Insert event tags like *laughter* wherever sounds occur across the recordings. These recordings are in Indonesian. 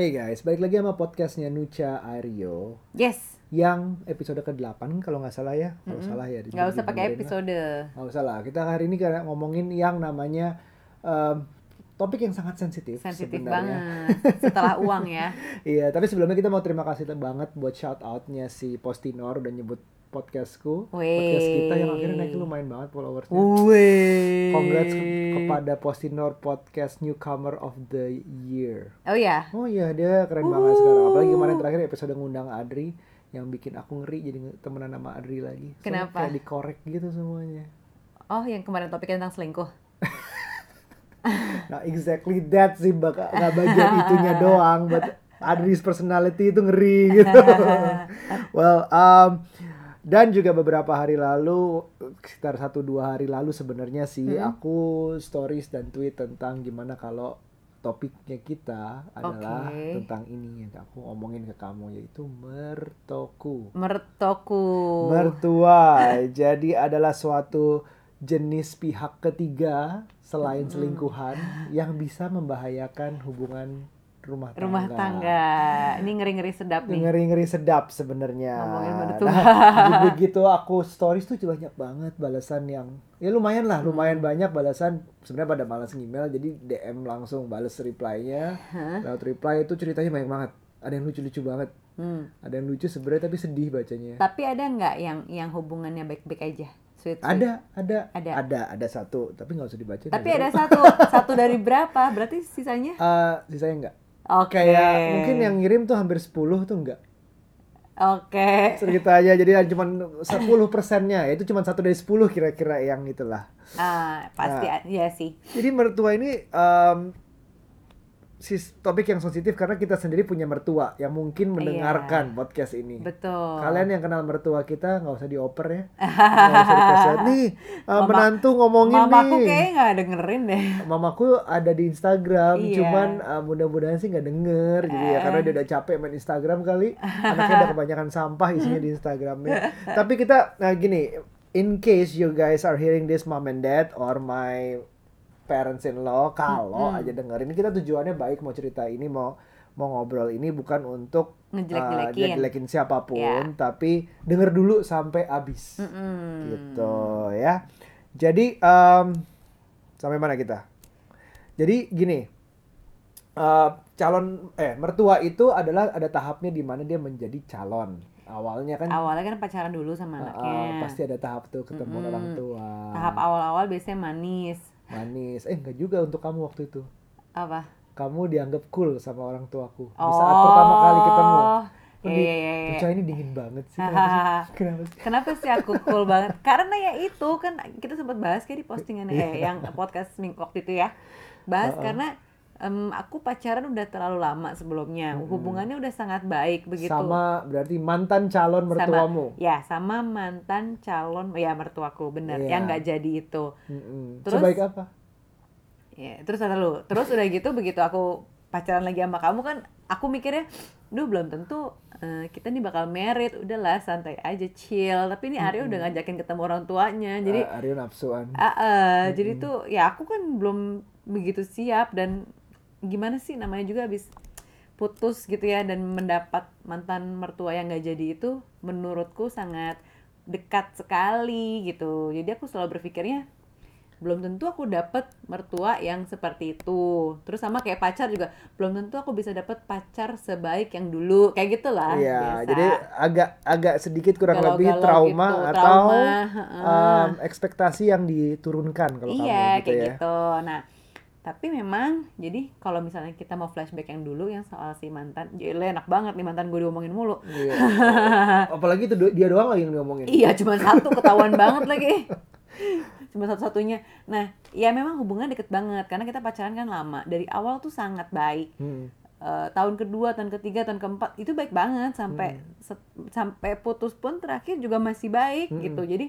Hey guys, balik lagi sama podcastnya Nucha Aryo Yes. yang episode ke-8 kalau nggak salah ya. Kalau salah ya. Nggak usah pakai episode. Nggak usah lah. Kita hari ini kayak ngomongin yang namanya em, topik yang sangat sensitif. Sensitif sebenarnya. banget. *laughs* Setelah uang ya. Iya, tapi sebelumnya kita mau terima kasih banget buat shout outnya si Postinor udah nyebut podcastku, podcast kita yang akhirnya naik lumayan banget followersnya. Wih. Congrats ke- kepada Postinor Podcast Newcomer of the Year. Oh ya. Oh iya dia keren banget sekarang. Apalagi kemarin terakhir episode ngundang Adri yang bikin aku ngeri jadi temenan sama Adri lagi. Soalnya Kenapa? Kayak dikorek gitu semuanya. Oh yang kemarin topiknya tentang selingkuh. Nah exactly that sih bak nggak bagian itunya doang, but Adri's personality itu ngeri gitu. *laughs* well, um, dan juga beberapa hari lalu sekitar satu dua hari lalu sebenarnya sih Hmm. aku stories dan tweet tentang gimana kalau topiknya kita adalah Oke. tentang ini yang aku ngomongin ke kamu yaitu mertoku. Mertoku. Mertua *laughs* jadi adalah suatu jenis pihak ketiga selain selingkuhan yang bisa membahayakan hubungan rumah tangga. Rumah tangga. Ini ngeri-ngeri sedap nih. Ngeri-ngeri sedap sebenarnya. Ngomongin mertua. Nah, begitu aku stories tuh banyak banget balasan yang ya lumayan lah, lumayan Hmm. banyak balasan. Sebenarnya pada malas email jadi DM langsung balas reply-nya. Hah? Lewat reply itu ceritanya banyak banget. Ada yang lucu-lucu banget. Hmm. Ada yang lucu sebenarnya tapi sedih bacanya. Tapi ada nggak yang yang hubungannya baik-baik aja? Sweet, sweet. Ada, ada, Ada. ada, ada satu, tapi nggak usah dibaca. Tapi ada satu, *laughs* satu dari berapa? Berarti sisanya? Eh, sisanya enggak. Oke. Kayak mungkin yang ngirim tuh hampir 10 tuh enggak. Oke. Ceritanya jadi cuma 10 persennya, itu cuma satu dari 10 kira-kira yang itulah. Ah, pasti Nah. ya sih. Jadi mertua ini em, sis topik yang sensitif karena kita sendiri punya mertua yang mungkin mendengarkan podcast ini. Iya. Betul. Kalian yang kenal mertua kita nggak usah dioper ya. Nggak usah dikasih nih eh, menantu ngomongin nih. Mamaku kayaknya nggak dengerin deh. Mamaku ada di Instagram, Iya. cuman uh, mudah-mudahan sih nggak denger jadi ya karena dia udah capek main Instagram kali, *laughs* anaknya udah kebanyakan sampah isinya di Instagramnya. *laughs* Tapi kita, nah gini, in case you guys are hearing this mom and dad or my parents in law, kalau aja dengerin, kita tujuannya baik mau cerita ini mau mau ngobrol ini bukan untuk uh, Ngejelek-jelekin. ngejelekin siapa pun, Ya. tapi denger dulu sampai habis Mm-mm. gitu ya. Jadi em, sampai mana kita? Jadi gini, eh, calon eh mertua itu adalah ada tahapnya di mana dia menjadi calon. Awalnya kan Awalnya kan pacaran dulu sama eh, anaknya. eh, pasti ada tahap tuh ketemu Mm-mm. orang tua. Tahap awal-awal biasanya manis. Manis. Eh enggak juga untuk kamu waktu itu. Apa? Kamu dianggap cool sama orang tuaku di Oh. saat pertama kali ketemu. Iya, Di- iya, iya, iya. Uca ini dingin banget sih. Kenapa *laughs* sih? Kenapa sih? Kenapa sih aku cool banget? Karena ya itu kan kita sempat bahas kayak di postingan Iya. eh yang podcast minggu waktu itu ya. Bahas karena em, aku pacaran udah terlalu lama sebelumnya. Hubungannya udah sangat baik begitu. Sama berarti mantan calon Sama- mertuamu. Ya, sama mantan calon ya mertuaku bener Iya. yang nggak jadi itu. Mm-mm. Terus- Sebaik apa? Ya, terus ada lu. Terus udah gitu begitu aku pacaran lagi sama kamu kan aku mikirnya, duh belum tentu eh, kita nih bakal merit, udahlah santai aja chill. Tapi ini Aryo udah ngajakin ketemu orang tuanya, jadi Ah, Aryo nafsuan. ah, eh, jadi tuh ya aku kan belum begitu siap dan gimana sih namanya juga habis putus gitu ya dan mendapat mantan mertua yang gak jadi itu menurutku sangat dekat sekali gitu. Jadi aku selalu berpikirnya belum tentu aku dapat mertua yang seperti itu. Terus sama kayak pacar juga belum tentu aku bisa dapat pacar sebaik yang dulu. Kayak gitulah. Iya, biasa. jadi agak agak sedikit kurang Galau-galau lebih trauma gitu, atau trauma, um, ekspektasi yang diturunkan kalau kamu iya gitu kayak ya. gitu nah tapi memang jadi kalau misalnya kita mau flashback yang dulu yang soal si mantan jadi enak banget nih mantan gue diomongin mulu Iya. *laughs* Apalagi itu dia doang lagi yang diomongin. iya cuma satu ketahuan banget lagi cuma satu-satunya nah ya memang hubungan deket banget karena kita pacaran kan lama dari awal tuh sangat baik Hmm. Eh, tahun kedua tahun ketiga tahun keempat itu baik banget sampai Hmm. sampai putus pun terakhir juga masih baik Hmm. gitu jadi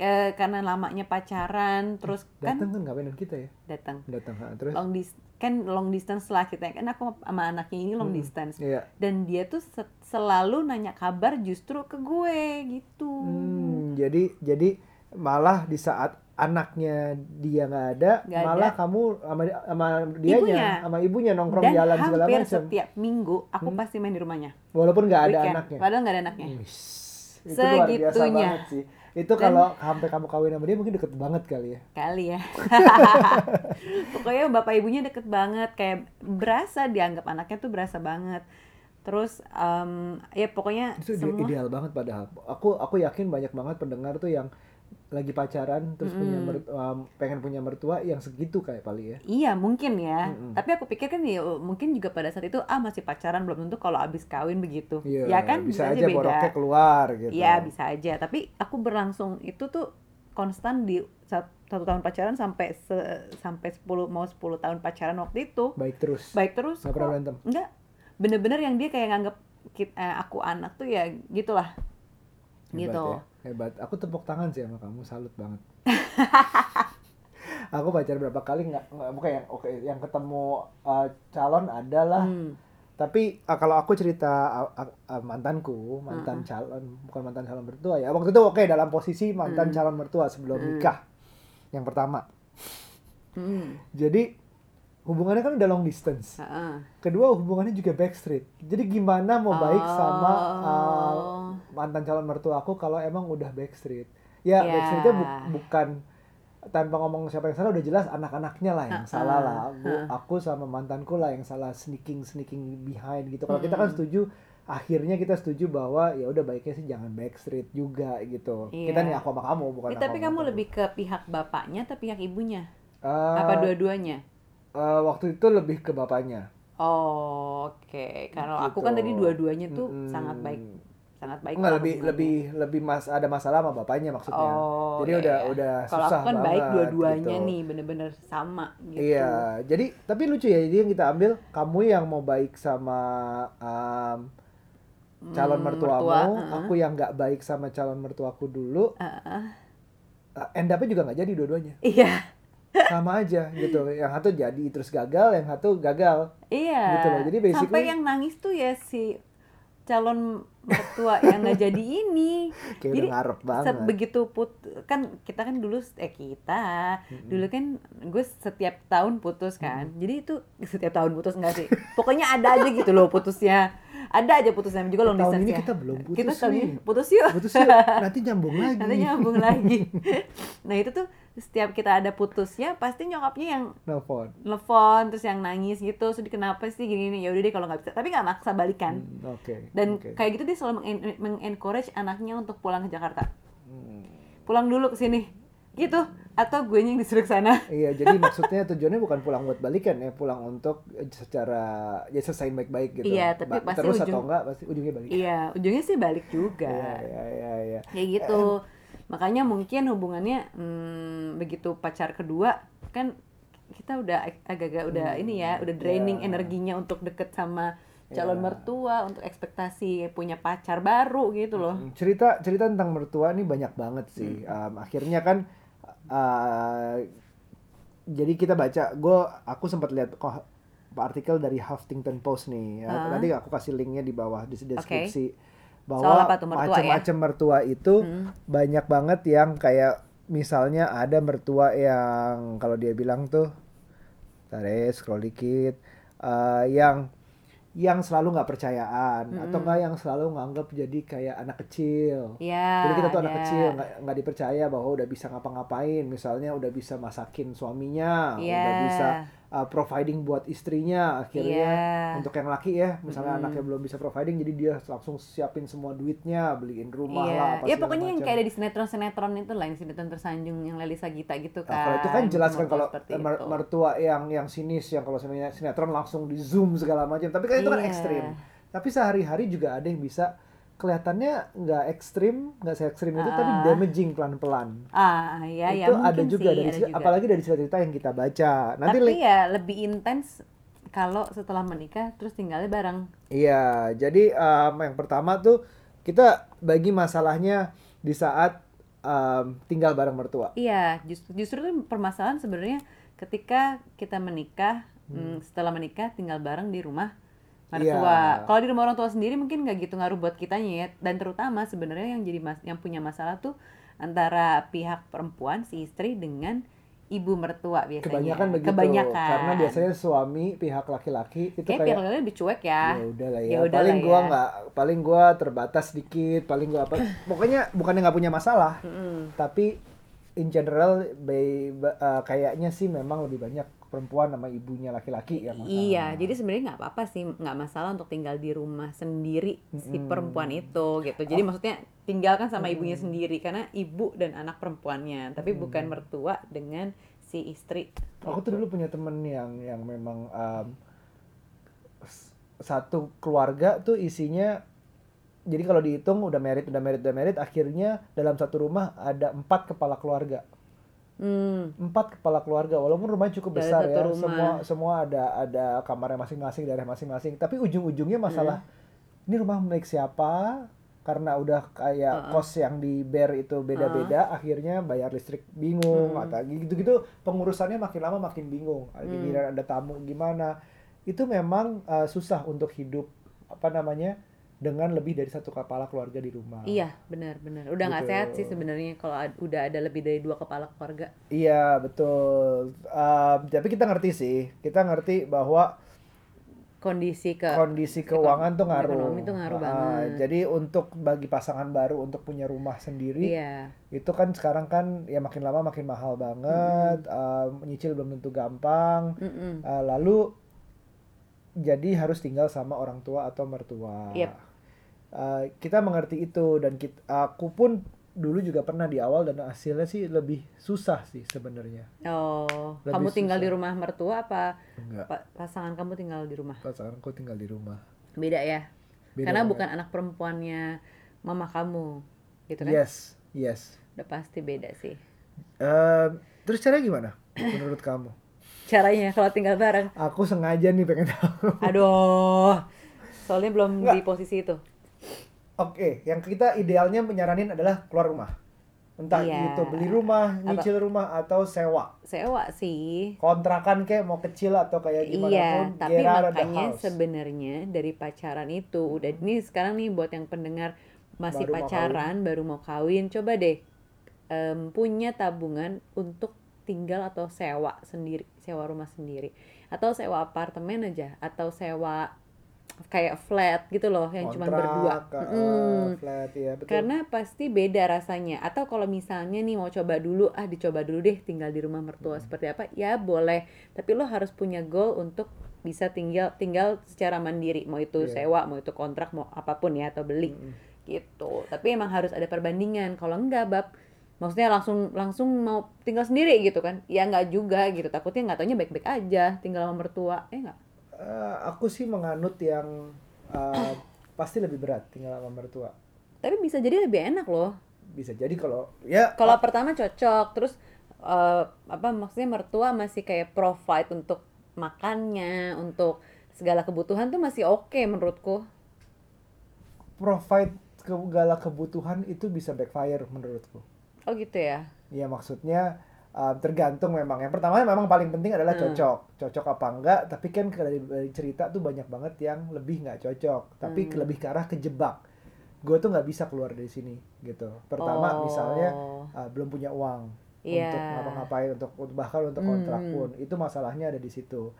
eh, karena lamanya pacaran terus kan Datang kan ngapain kita ya? datang Datang terus. long dis kan long distance lah kita kan aku sama anaknya ini long distance Iya. dan dia tuh se- selalu nanya kabar justru ke gue gitu Hmm, jadi jadi malah di saat anaknya dia nggak ada, Nggak malah kamu sama sama dianya, sama ibunya nongkrong Dan jalan segala hampir macam. setiap minggu aku pasti main di rumahnya. Walaupun nggak ada Weekend. anaknya. Padahal nggak ada anaknya. Wis, itu luar biasa Segitunya. banget sih. Itu kalau sampai kamu kawin sama dia mungkin deket banget kali ya. Kali ya. *laughs* Pokoknya bapak ibunya deket banget, kayak berasa dianggap anaknya tuh berasa banget. Terus em, ya pokoknya Itu semua ideal banget padahal. Aku aku yakin banyak banget pendengar tuh yang lagi pacaran terus punya mer- um, pengen punya mertua yang segitu kayak Pali ya. Iya mungkin ya, Mm-mm. tapi aku pikir kan ya mungkin juga pada saat itu ah masih pacaran belum tentu kalau abis kawin begitu, Iya, ya kan bisa, aja aja beda. boroknya keluar gitu. Iya bisa aja, tapi aku berlangsung itu tuh konstan di sat- satu tahun pacaran sampai se- sampai 10 mau 10 tahun pacaran waktu itu Baik terus. baik terus Nggak pernah kok. berantem. enggak bener-bener yang dia kayak nganggep kit- eh, aku anak tuh ya gitulah Hebat gitu ya. Hebat. Aku tepuk tangan sih sama kamu, salut banget. *laughs* aku pacaran berapa kali nggak nggak bukan yang oke yang ketemu uh, calon adalah Hmm. tapi uh, kalau aku cerita uh, uh, uh, mantanku mantan calon bukan mantan calon mertua ya waktu itu oke dalam posisi mantan Mm. calon mertua sebelum Mm. nikah yang pertama Hmm. jadi hubungannya kan udah long distance Heeh. kedua hubungannya juga backstreet jadi gimana mau baik sama uh. Mantan calon mertua aku kalau emang udah backstreet ya Ya. backstreetnya bu- bukan tanpa ngomong siapa yang salah udah jelas anak-anaknya lah yang Ha-ha. salah lah aku, Ha. aku sama mantanku lah yang salah sneaking sneaking behind gitu kalau kita Hmm. kan setuju akhirnya kita setuju bahwa ya udah baiknya sih jangan backstreet juga gitu Iya. kita nih aku sama kamu bukan aku tapi kamu lebih ke pihak bapaknya atau pihak ibunya? Eh, Apa dua-duanya? eh, waktu itu lebih ke bapaknya Oh, oke. Kalau aku Gitu. kan tadi dua-duanya tuh Mm-mm. sangat baik, sangat baik. Enggak lebih hubungannya. lebih lebih mas ada masalah sama bapaknya maksudnya Oh, jadi iya, udah iya. udah Kalau susah aku kan baik banget dua-duanya gitu. nih, bener-bener sama gitu. Iya, jadi tapi lucu ya, jadi yang kita ambil kamu yang mau baik sama um, calon Hmm, mertuamu, mertua, heeh. aku yang nggak baik sama calon mertuaku dulu, Heeh. uh, end up-nya juga nggak jadi dua-duanya, Iya, sama aja gitu. Yang satu jadi terus gagal, yang satu gagal. iya. Gitu loh, jadi basically- Sampai yang nangis tuh ya si calon mertua yang nggak jadi ini. *laughs* Kayak Jadi, ngarep banget. Set begitu put kan kita kan dulu eh kita dulu kan gue setiap tahun putus kan. Jadi itu setiap tahun putus enggak sih? Pokoknya ada aja gitu loh putusnya ada aja putusnya juga long Tahun distance ini ya. kita belum putus kita tahun nih. ini putus yuk Putus yuk, *laughs* nanti nyambung lagi. nanti nyambung lagi *laughs* nah itu tuh setiap kita ada putusnya pasti nyokapnya yang Nelfon. telepon terus yang nangis gitu sedih kenapa sih gini gini ya udah deh kalau nggak bisa tapi nggak maksa balikan Hmm, Oke. dan oke. kayak gitu dia selalu mengen- mengencourage anaknya untuk pulang ke Jakarta Hmm. pulang dulu ke sini gitu atau gue yang disuruh ke sana *laughs* Iya, jadi maksudnya tujuannya bukan pulang buat balikan ya, pulang untuk eh, secara ya selesaiin baik-baik gitu. Iya, tapi Ba- pasti terus atau ujung- enggak pasti ujungnya balik. iya ujungnya sih balik juga Iya, iya, iya, iya. kayak gitu makanya mungkin hubungannya hmm, begitu pacar kedua kan kita udah ag- agak-agak udah Hmm, ini ya udah draining iya. energinya untuk deket sama calon Iya. mertua untuk ekspektasi punya pacar baru gitu loh Hmm, Cerita cerita tentang mertua ini banyak banget sih. Hmm. Um, akhirnya kan uh, jadi kita baca, gue aku sempat lihat kok artikel dari Huffington Post nih. Ya. Ah. Nanti aku kasih linknya di bawah di deskripsi Soal bahwa ya? macam-macam mertua itu Hmm. banyak banget yang kayak misalnya ada mertua yang kalau dia bilang tuh tarik scroll dikit eh, yang yang selalu nggak percayaan atau Mm-mm. enggak yang selalu nganggap jadi kayak anak kecil ya jadi kita tuh anak ada. kecil nggak nggak dipercaya bahwa udah bisa ngapa-ngapain misalnya udah bisa masakin suaminya Iya. udah bisa uh, providing buat istrinya akhirnya Iya. untuk yang laki ya misalnya Mm-mm. anaknya belum bisa providing jadi dia langsung siapin semua duitnya beliin rumah Iya, lah apa ya pokoknya yang macam. kayak ada di sinetron-sinetron itu lah, yang sinetron tersanjung yang Lelisa Gita gitu kan. Nah, kalau itu kan jelas kan Mertua kalau seperti mer- itu. mertua yang yang sinis yang kalau sinetron langsung di zoom segala macam tapi kan itu kan Iya. ekstrim tapi sehari-hari juga ada yang bisa kelihatannya nggak ekstrim nggak se ekstrim itu tapi Ah. damaging pelan-pelan Ah, ya, ya itu mungkin ada juga sih, dari ada juga. apalagi dari cerita-cerita yang kita baca nanti Tapi ya lebih intens kalau setelah menikah terus tinggalnya bareng. iya jadi um, yang pertama tuh kita bagi masalahnya di saat um, tinggal bareng mertua Iya, justru justru permasalahan sebenarnya ketika kita menikah, hmm, setelah menikah tinggal bareng di rumah mertua. Iya. Kalau di rumah orang tua sendiri mungkin nggak gitu ngaruh buat kitanya ya. Dan terutama sebenarnya yang jadi mas yang punya masalah tuh antara pihak perempuan si istri dengan ibu mertua biasanya. Kebanyakan begitu. Kebanyakan. Karena biasanya suami pihak laki-laki itu Kayak kayak pihak laki lebih cuek ya. ya udah lah ya. Ya udah paling lah gua ya. nggak paling gua terbatas sedikit, paling gua apa *laughs* pokoknya bukannya nggak punya masalah, Mm-mm. tapi in general by, ba- eh, kayaknya sih memang lebih banyak perempuan sama ibunya laki-laki yang masalah. Iya, jadi sebenarnya nggak apa-apa sih, nggak masalah untuk tinggal di rumah sendiri si Mm-mm. perempuan itu gitu. Jadi maksudnya tinggalkan sama ibunya sendiri karena ibu dan anak perempuannya, tapi bukan mertua dengan si istri. Aku tuh dulu punya temen yang yang memang um, satu keluarga tuh isinya jadi kalau dihitung udah merit udah merit udah merit akhirnya dalam satu rumah ada empat kepala keluarga Hmm, empat kepala keluarga walaupun rumahnya cukup Dalam besar ya rumah. semua semua ada ada kamarnya masing-masing daerah masing-masing. Tapi ujung-ujungnya masalah ini rumah milik siapa? Karena udah kayak kos yang di bear itu beda-beda akhirnya bayar listrik bingung atau gitu-gitu. Pengurusannya makin lama makin bingung. Giliran ada tamu gimana. Itu memang uh, susah untuk hidup apa namanya dengan lebih dari satu kepala keluarga di rumah iya benar-benar. Udah nggak Gitu. sehat sih sebenarnya kalau ad- udah ada lebih dari dua kepala keluarga. Iya betul. Um, tapi kita ngerti sih, kita ngerti bahwa Kondisi ke kondisi keuangan tuh ngaruh. ekonomi tuh ngaruh Ah, banget. Jadi untuk bagi pasangan baru untuk punya rumah sendiri, Iya. itu kan sekarang kan ya makin lama makin mahal banget. Um, nyicil belum tentu gampang. Mm-mm. Uh, lalu jadi harus tinggal sama orang tua atau mertua. Yep. Uh, kita mengerti itu dan kit- aku pun dulu juga pernah di awal dan hasilnya sih lebih susah sih sebenarnya. Oh, Lebih kamu tinggal susah. di rumah mertua apa Enggak. pa- pasangan kamu tinggal di rumah? pasanganku tinggal di rumah. Beda ya. Beda Karena banget. bukan anak perempuannya mama kamu. Gitu kan? Yes, yes. Udah pasti beda sih. Ehm, terus caranya gimana *coughs* menurut kamu? Caranya kalau tinggal bareng. Aku sengaja nih pengen tahu. Aduh. Soalnya belum Nggak. di posisi itu. Oke, yang kita idealnya menyaranin adalah keluar rumah. Entah Iya. itu beli rumah, nyicil rumah atau sewa. Sewa sih. Kontrakan kayak mau kecil atau kayak gimana Iya, pun, tapi of the makanya sebenarnya dari pacaran itu udah ini sekarang nih buat yang pendengar masih Baru mau pacaran baru mau kawin, coba deh em, punya tabungan untuk tinggal atau sewa sendiri, sewa rumah sendiri, atau sewa apartemen aja, atau sewa kayak flat gitu loh yang cuma berdua. uh, Mm. flat ya, betul. Karena pasti beda rasanya. Atau kalau misalnya nih mau coba dulu, ah dicoba dulu deh tinggal di rumah mertua Hmm. seperti apa, ya boleh. Tapi lo harus punya goal untuk bisa tinggal tinggal secara mandiri. Mau itu Iya. sewa, mau itu kontrak, mau apa pun ya atau beli Mm-mm. gitu. Tapi emang harus ada perbandingan. Kalau enggak bab maksudnya langsung langsung mau tinggal sendiri gitu kan ya enggak juga gitu takutnya nggak taunya baik-baik aja tinggal sama mertua eh enggak Eh, aku sih menganut yang eh, *clears throat* pasti lebih berat tinggal sama mertua. tapi bisa jadi lebih enak loh Bisa jadi kalau ya kalau pertama cocok terus eh, apa maksudnya mertua masih kayak provide untuk makannya untuk segala kebutuhan tuh masih oke menurutku provide segala kebutuhan itu bisa backfire menurutku. oh gitu ya Ya maksudnya uh, tergantung memang. Yang pertama memang paling penting adalah Hmm. cocok. Cocok apa enggak, tapi kan dari, dari cerita tuh banyak banget yang lebih nggak cocok. Tapi Hmm. ke- lebih ke arah kejebak. Gue tuh nggak bisa keluar dari sini gitu. Pertama Oh. misalnya uh, belum punya uang Iya. untuk ngapa-ngapain untuk bahkan untuk Hmm, kontrak hmm. pun. Itu masalahnya ada di situ.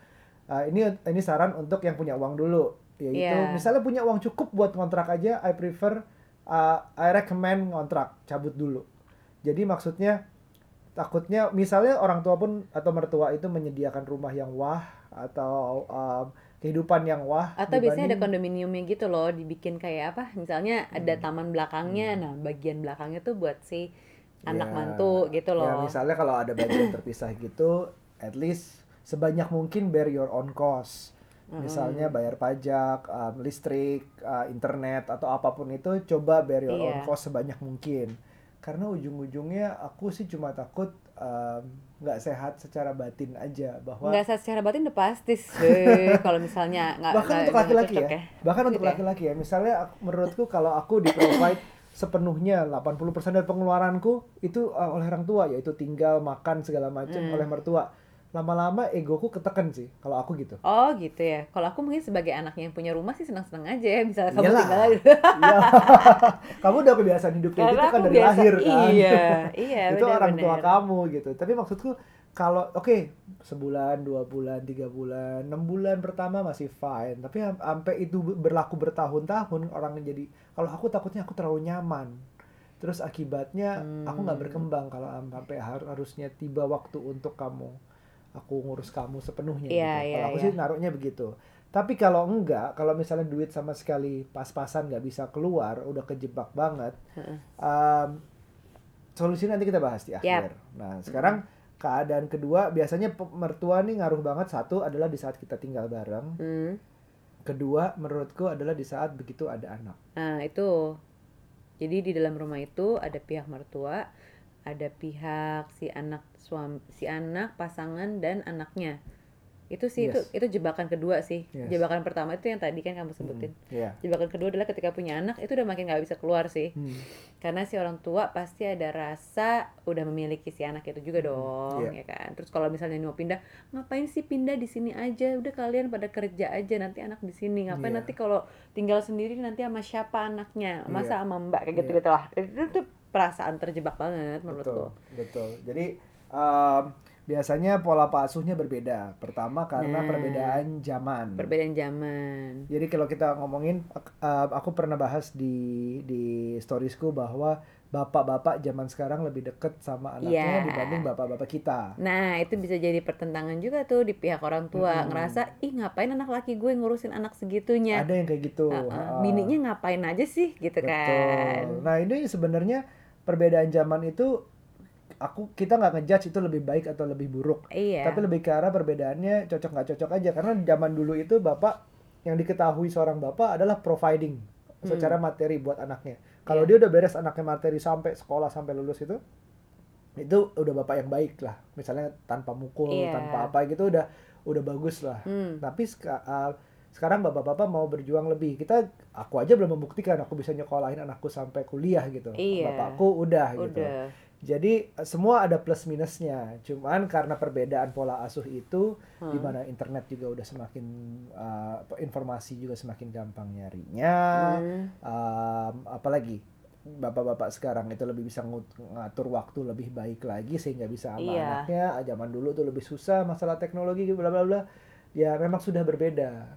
Uh, ini ini saran untuk yang punya uang dulu. Yaitu Iya. misalnya punya uang cukup buat kontrak aja, I prefer uh, I recommend kontrak, cabut dulu. Jadi maksudnya takutnya misalnya orang tua pun atau mertua itu menyediakan rumah yang wah atau um, kehidupan yang wah atau biasanya ada dibanding- kondominiumnya gitu loh dibikin kayak apa misalnya ada Hmm. taman belakangnya nah bagian belakangnya tuh buat si anak Ya, mantu gitu Ya loh misalnya kalau ada budget *clears throat* terpisah gitu, at least sebanyak mungkin bear your own cost. Misalnya bayar pajak, um, listrik, uh, internet atau apa pun itu coba bear your own Iya. cost sebanyak mungkin. Karena ujung-ujungnya aku sih cuma takut um, nggak sehat secara batin aja bahwa nggak sehat secara batin udah pasti *laughs* kalau misalnya nggak bahkan nggak- untuk laki-laki cocok ya, bahkan untuk Gitu ya? laki-laki ya misalnya aku- menurutku kalau aku di provide sepenuhnya 80% dari pengeluaranku itu uh, oleh orang tua yaitu tinggal makan segala macam Hmm. oleh mertua lama-lama egoku keteken sih kalau aku gitu Oh gitu ya. Kalau aku mungkin sebagai anaknya yang punya rumah sih senang-senang aja ya. Misalnya kamu Iyalah. tinggal Iya. *laughs* kamu udah kebiasaan hidup kayak gitu kan dari biasa. lahir kan Iya, *laughs* iya. itu orang tua kamu gitu tapi maksudku kalau oke sebulan dua bulan tiga bulan enam bulan pertama masih fine tapi am- sampai itu berlaku bertahun-tahun orang jadi kalau aku takutnya aku terlalu nyaman terus akibatnya aku nggak Hmm. berkembang kalau am- sampai har- harusnya tiba waktu untuk kamu aku ngurus kamu sepenuhnya Iya, gitu. iya, kalau aku iya. sih naruhnya begitu tapi kalau enggak kalau misalnya duit sama sekali pas-pasan nggak bisa keluar udah kejebak banget Heeh. um, solusinya nanti kita bahas di akhir. Nah, sekarang keadaan kedua biasanya mertua nih ngaruh banget. Satu adalah di saat kita tinggal bareng. Hmm. Kedua menurutku adalah di saat begitu ada anak. Nah itu. Jadi di dalam rumah itu ada pihak mertua, ada pihak si anak suami, si anak pasangan dan anaknya. Itu sih Yes. itu itu jebakan kedua sih. Yes. Jebakan pertama itu yang tadi kan kamu sebutin. Iya. Jebakan kedua adalah ketika punya anak itu udah makin nggak bisa keluar sih. Hmm. Karena si orang tua pasti ada rasa udah memiliki si anak itu juga dong, iya. ya kan. Terus kalau misalnya mau pindah, ngapain sih pindah di sini aja? Udah kalian pada kerja aja nanti anak di sini. Ngapain Iya. nanti kalau tinggal sendiri nanti sama siapa anaknya? Masa Iya. sama mbak kayak Iya. gitu-gitu lah. Itu tuh perasaan terjebak banget Betul, menurutku. betul. Jadi um, biasanya pola asuhnya berbeda. Pertama karena Nah. perbedaan zaman. Perbedaan zaman. Jadi kalau kita ngomongin, uh, aku pernah bahas di di storiesku bahwa bapak-bapak zaman sekarang lebih deket sama anaknya Iya. dibanding bapak-bapak kita. Nah, itu bisa jadi pertentangan juga tuh di pihak orang tua. Mm-mm. Ngerasa, ih ngapain anak laki gue ngurusin anak segitunya? Ada yang kayak gitu. Heeh, Heeh. Bininya ngapain aja sih gitu kan. Betul. Nah ini sebenarnya perbedaan zaman itu aku kita nggak ngejudge itu lebih baik atau lebih buruk. Iya. Tapi lebih ke arah perbedaannya cocok nggak cocok aja karena zaman dulu itu bapak yang diketahui seorang bapak adalah providing secara materi buat anaknya. Kalau Hmm. Iya. dia udah beres anaknya materi sampai sekolah sampai lulus itu itu udah bapak yang baik lah. Misalnya tanpa mukul, Iya. tanpa apa gitu udah udah bagus lah. Hmm. Tapi uh, sekarang bapak-bapak mau berjuang lebih. Kita aku aja belum membuktikan aku bisa nyekolahin anakku sampai kuliah gitu. Iya. Bapakku udah, gitu. Jadi uh, semua ada plus minusnya. Cuman karena perbedaan pola asuh itu Hmm. di mana internet juga udah semakin uh, informasi juga semakin gampang nyarinya. Hmm. Um, apalagi bapak-bapak sekarang itu lebih bisa ngatur waktu lebih baik lagi sehingga bisa sama Iya. anaknya. Ah, Zaman dulu tuh lebih susah masalah teknologi bla bla bla. Ya memang sudah berbeda.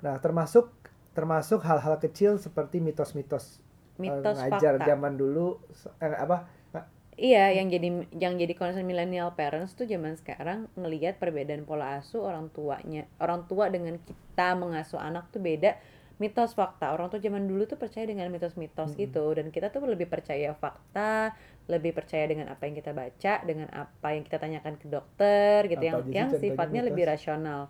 Nah, termasuk termasuk hal-hal kecil seperti mitos-mitos eh, Mitos ngajar fakta. zaman dulu eh, apa Iya, yang jadi yang jadi concern millennial parents tuh zaman sekarang ngelihat perbedaan pola asuh orang tuanya. Orang tua dengan kita mengasuh anak tuh beda. Mitos fakta. Orang tua zaman dulu tuh percaya dengan mitos-mitos gitu dan kita tuh lebih percaya fakta, lebih percaya dengan apa yang kita baca, dengan apa yang kita tanyakan ke dokter gitu Apa yang yang sifatnya mitos? lebih rasional.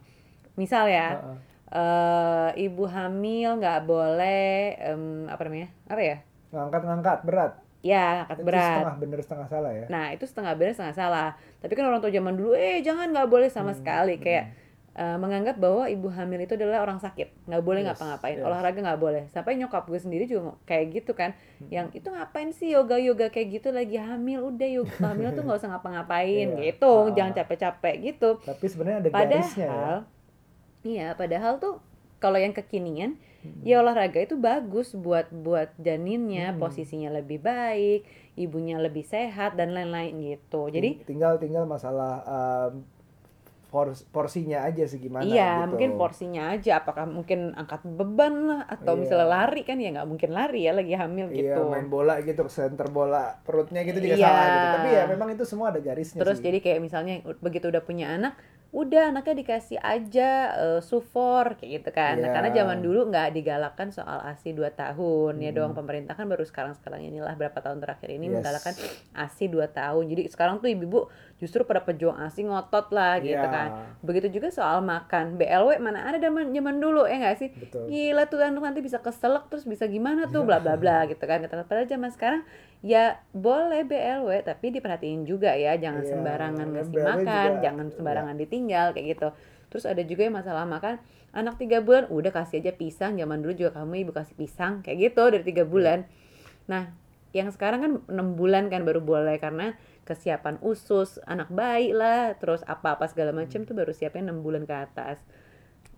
Misal ya, Heeh. eh ibu hamil nggak boleh em, apa namanya? Apa ya? ngangkat-ngangkat berat. Ya, angkat Itu berat. setengah bener setengah salah ya. Nah itu setengah benar setengah salah. Tapi kan orang tua zaman dulu, eh jangan nggak boleh sama Hmm, sekali hmm. kayak eh, menganggap bahwa ibu hamil itu adalah orang sakit, nggak boleh Yes, ngapa-ngapain, yes. olahraga nggak boleh. Sampai nyokap gue sendiri juga kayak gitu kan, Hmm. yang itu ngapain sih yoga yoga kayak gitu lagi hamil, udah yoga hamil tuh nggak usah ngapa-ngapain Iya. gitu, Ah. jangan capek-capek gitu. Tapi sebenarnya ada garisnya ya. Padahal, iya padahal tuh kalau yang kekinian Hmm. ya olahraga itu bagus buat buat janinnya Hmm. posisinya lebih baik ibunya lebih sehat dan lain-lain gitu jadi Ting- tinggal tinggal masalah um, pors- porsinya aja sih gimana iya gitu. mungkin porsinya aja apakah mungkin angkat beban lah atau Iya. misalnya lari kan ya nggak mungkin lari ya lagi hamil Iya, gitu main bola gitu, center bola perutnya gitu juga Iya. salah gitu. Tapi ya memang itu semua ada garisnya terus sih. jadi kayak misalnya begitu udah punya anak udah anaknya dikasih aja eh, sufor kayak gitu kan Nah, Iya. karena zaman dulu nggak digalakkan soal asi 2 tahun ya Hmm. doang pemerintah kan baru sekarang sekarang inilah berapa tahun terakhir ini Yes. menggalakkan asi 2 tahun jadi sekarang tuh ibu-ibu justru pada pejuang asi ngotot lah gitu Iya, kan. Begitu juga soal makan. BLW mana ada zaman zaman dulu ya nggak sih? Betul. gila tuh anak nanti bisa keselak terus bisa gimana Iya. tuh bla bla bla *laughs* gitu kan. Kata- padahal zaman sekarang ya boleh BLW tapi diperhatiin juga ya. Jangan Iya, sembarangan ngasih BLW makan juga, jangan sembarangan ditinggal kayak gitu. Terus ada juga yang masalah makan anak tiga bulan udah kasih aja pisang. Zaman dulu juga kamu ibu kasih pisang kayak gitu dari tiga bulan. Nah yang sekarang kan enam bulan kan baru boleh karena kesiapan usus anak bayi lah terus apa-apa segala macam tuh baru siapnya enam bulan ke atas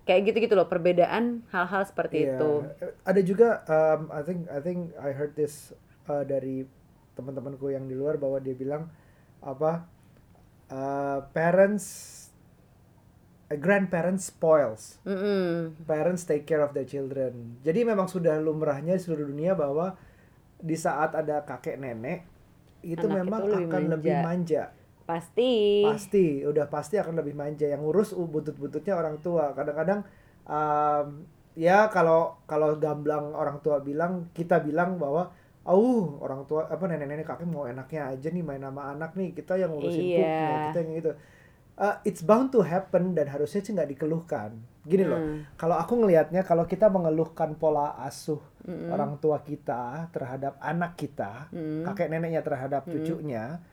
kayak gitu-gitu loh perbedaan hal-hal seperti Iya. itu Ada juga um, I think I think I heard this uh, dari teman-temanku yang di luar bahwa dia bilang apa uh, parents uh, grandparents spoils Mm-mm. parents take care of their children. Jadi memang sudah lumrahnya di seluruh dunia bahwa di saat ada kakek nenek itu Anak memang itu lebih akan manja. lebih manja. pasti Pasti, udah pasti akan lebih manja. Yang ngurus uh, butut-bututnya orang tua. Kadang-kadang um, ya kalau kalau gamblang orang tua bilang, kita bilang bahwa Oh, orang tua apa nenek-nenek kakek mau enaknya aja nih main sama anak nih. Kita yang ngurusin Iya. pupnya, kita yang gitu. Uh, it's bound to happen dan harusnya sih nggak dikeluhkan. Gini loh, Hmm. kalau aku ngelihatnya kalau kita mengeluhkan pola asuh Mm-mm. orang tua kita terhadap anak kita, Mm. kakek neneknya terhadap Mm-mm. cucunya,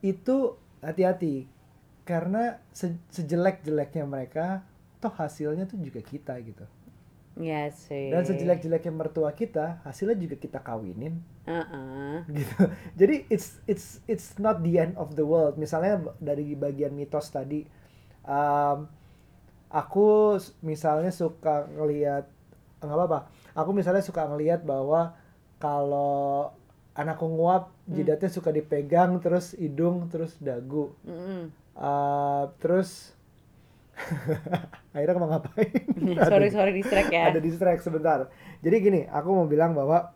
itu hati-hati karena se- sejelek-jeleknya mereka, toh hasilnya tuh juga kita gitu. ya sih Dan sejelek-jeleknya mertua kita, hasilnya juga kita kawinin Uh-uh. gitu. *laughs* Jadi it's it's it's not the end of the world. Misalnya dari bagian mitos tadi, um, aku misalnya suka ngelihat nggak apa-apa. Aku misalnya suka ngelihat bahwa kalau anakku nguap, jidatnya suka dipegang, terus hidung, terus dagu, Mm-mm. Uh, terus *laughs* akhirnya mau ngapain? *laughs* sorry sorry distract ya ada distract sebentar. Jadi gini, aku mau bilang bahwa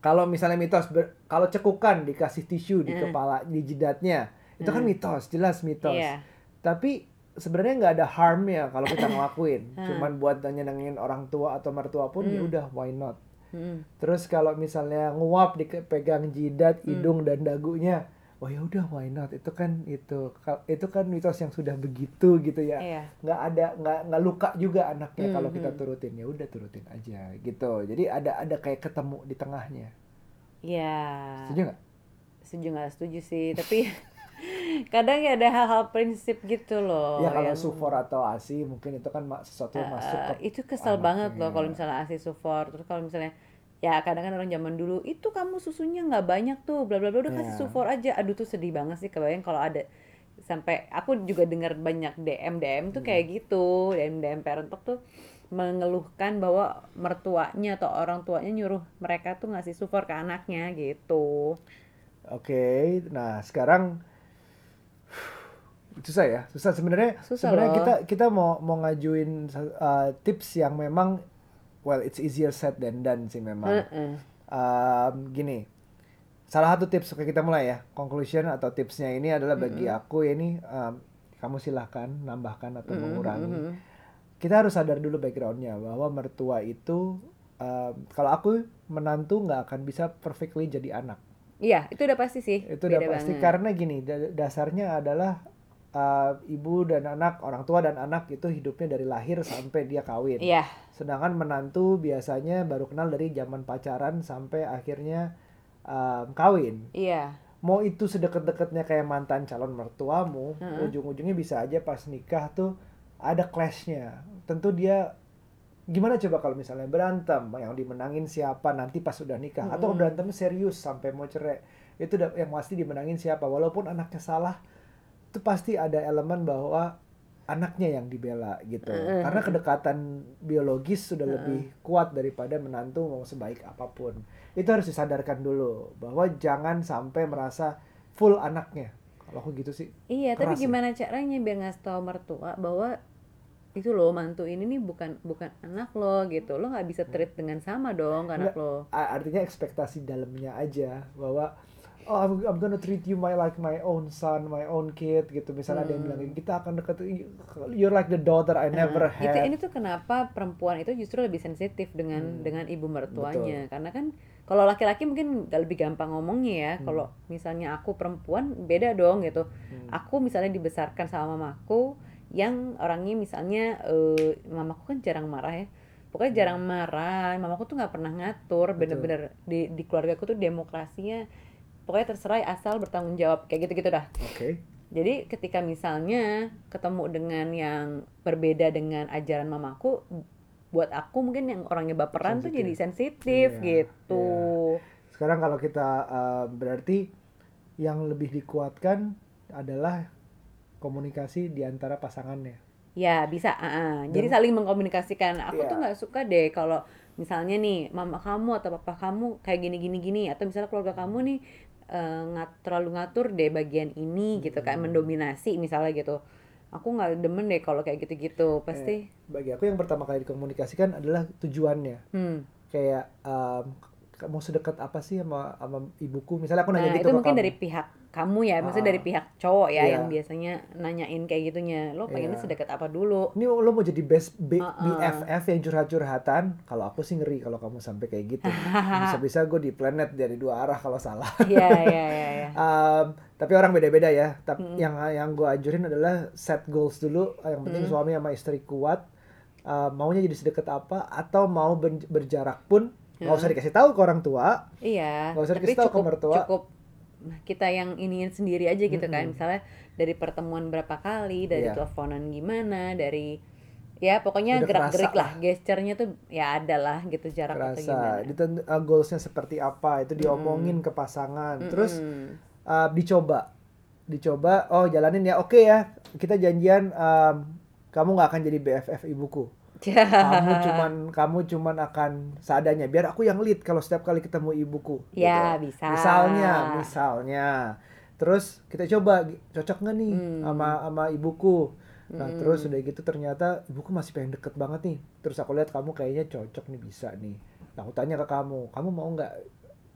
kalau misalnya mitos, ber- kalau cekukan dikasih tisu di Hmm. kepala, di jidatnya, itu kan Hmm. mitos, jelas mitos. Iya. Tapi sebenarnya nggak ada harmnya kalau kita *coughs* ngelakuin. Hmm. Cuman buat nyenengin orang tua atau mertua pun ya Hmm. udah, why not? Mm-mm. Terus kalau misalnya nguap dipegang jidat, Hmm. hidung dan dagunya, wah ya udah, why not? Itu kan itu, itu kan mitos yang sudah begitu gitu ya Iya. nggak ada nggak nggak luka juga anaknya Hmm, kalau kita hmm. turutin ya udah turutin aja gitu jadi ada ada kayak ketemu di tengahnya Iya. setuju nggak Setuju nggak setuju sih, tapi *laughs* kadang ya ada hal-hal prinsip gitu loh. ya kalau yang, sufor atau asi mungkin itu kan sesuatu yang eh, masuk ke itu kesel anaknya. banget loh kalau misalnya asi sufor. Terus kalau misalnya ya kadang kan orang zaman dulu itu kamu susunya nggak banyak tuh, bla bla bla udah kasih Iya. sufor aja. Aduh tuh sedih banget sih kebayang kalau ada sampai aku juga dengar banyak DM DM tuh kayak Hmm. gitu DM DM parent talk tuh mengeluhkan bahwa mertuanya atau orang tuanya nyuruh mereka tuh ngasih support ke anaknya gitu. oke nah sekarang susah ya susah. Sebenarnya sebenarnya kita kita mau mau ngajuin uh, tips yang memang well it's easier said than done sih memang. Um, gini salah satu tips oke kita mulai ya. Conclusion atau tipsnya ini adalah bagi aku ya ini um, kamu silahkan nambahkan atau mengurangi. Mhm. kita harus sadar dulu backgroundnya bahwa mertua itu um, kalau aku menantu nggak akan bisa perfectly jadi anak. Iya, itu udah pasti sih. itu udah pasti. banget. karena gini da- dasarnya adalah uh, ibu dan anak orang tua dan anak itu hidupnya dari lahir sampai dia kawin Iya, Sedangkan menantu biasanya baru kenal dari zaman pacaran sampai akhirnya um, kawin. iya. Mau itu sedekat-dekatnya kayak mantan calon mertuamu, Heeh. ujung-ujungnya bisa aja pas nikah tuh ada clashnya. Tentu dia gimana coba kalau misalnya berantem, yang dimenangin siapa nanti pas sudah nikah, atau Mm-mm. berantemnya serius sampai mau cerai, itu yang pasti dimenangin siapa. Walaupun anaknya salah, itu pasti ada elemen bahwa anaknya yang dibela gitu. Mm-mm. Karena kedekatan biologis sudah Mm-mm. lebih kuat daripada menantu mau sebaik apa pun. Itu harus disadarkan dulu bahwa jangan sampai merasa full anaknya. Kalau aku gitu sih. Iya, tapi Keras ya? gimana caranya biar ngasih tahu mertua bahwa itu loh mantu ini nih bukan bukan anak lo gitu. Lo nggak bisa treat dengan sama dong ke anak lo. Artinya ekspektasi dalamnya aja bahwa oh I'm, I'm gonna treat you my like my own son, my own kid gitu. Misalnya ada yang Hmm. bilang kita akan deket you're like the daughter I never Nah, itu had. ini tuh kenapa perempuan itu justru lebih sensitif dengan Hmm. dengan ibu mertuanya karena kan kalau laki-laki mungkin gak lebih gampang ngomongnya ya Hmm. kalau misalnya aku perempuan beda dong gitu Hmm. aku misalnya dibesarkan sama mamaku yang orangnya misalnya eh, mamaku kan jarang marah ya pokoknya jarang marah mamaku tuh nggak pernah ngatur Betul. bener-bener di di keluarga aku tuh demokrasinya pokoknya terserah asal bertanggung jawab kayak gitu-gitu dah Oke. jadi ketika misalnya ketemu dengan yang berbeda dengan ajaran mamaku, buat aku mungkin yang orangnya baperan tuh Sensitif. jadi sensitif Iya, gitu. Sekarang kalau kita uh, berarti yang lebih dikuatkan adalah komunikasi di antara pasangannya. Ya bisa, ah, ah. jadi Dan- saling mengkomunikasikan. Aku tuh Iya. nggak suka deh kalau misalnya nih mama kamu atau papa kamu kayak gini gini gini atau misalnya keluarga kamu nih eh, ngat terlalu ngatur deh bagian ini gitu kayak Hmm. mendominasi misalnya gitu. Aku nggak demen deh kalau kayak gitu-gitu. Pasti, Bagi aku yang pertama kali dikomunikasikan adalah tujuannya. hmm. Kayak um, mau sedekat apa sih sama sama ibuku? Misalnya aku nanya Nah gitu itu mungkin kamu. dari pihak kamu ya, maksudnya Ah. dari pihak cowok ya Iya. yang biasanya nanyain kayak gitunya. Lo pengennya Iya. sedekat apa dulu? Ini lo mau jadi best B- Uh-uh. BFF yang curhat-curhatan? Kalau aku sih ngeri kalau kamu sampai kayak gitu. *laughs* Bisa-bisa gue di planet dari dua arah kalau salah. Iya iya iya. *laughs* iya. Tapi orang beda-beda ya. Tapi yang yang gue ajurin adalah set goals dulu. Yang penting suami sama istri kuat. Uh, maunya jadi sedekat apa? Atau mau ber- berjarak pun nggak usah dikasih tahu ke orang tua. Iya, Nggak usah dikasih tahu ke mertua. cukup kita yang iniin sendiri aja gitu kan. Mm-mm. Misalnya dari pertemuan berapa kali, dari Iya. teleponan gimana, dari ya pokoknya gerak-gerik lah, gesturnya tuh ya ada lah gitu jarak atau Kerasa. gimana. Diten- uh, goalsnya seperti apa? Itu diomongin ke pasangan. Terus Mm-mm. uh, dicoba dicoba oh jalanin ya oke ya kita janjian um, kamu nggak akan jadi BFF ibuku kamu *laughs* cuman kamu cuman akan seadanya biar aku yang lead kalau setiap kali ketemu ibuku Ya, gitu. bisa. misalnya misalnya terus kita coba cocok nggak nih Hmm. sama sama ibuku nah Mm-mm. terus udah gitu ternyata ibuku masih pengen deket banget nih terus aku lihat kamu kayaknya cocok nih bisa nih nah aku tanya ke kamu kamu mau nggak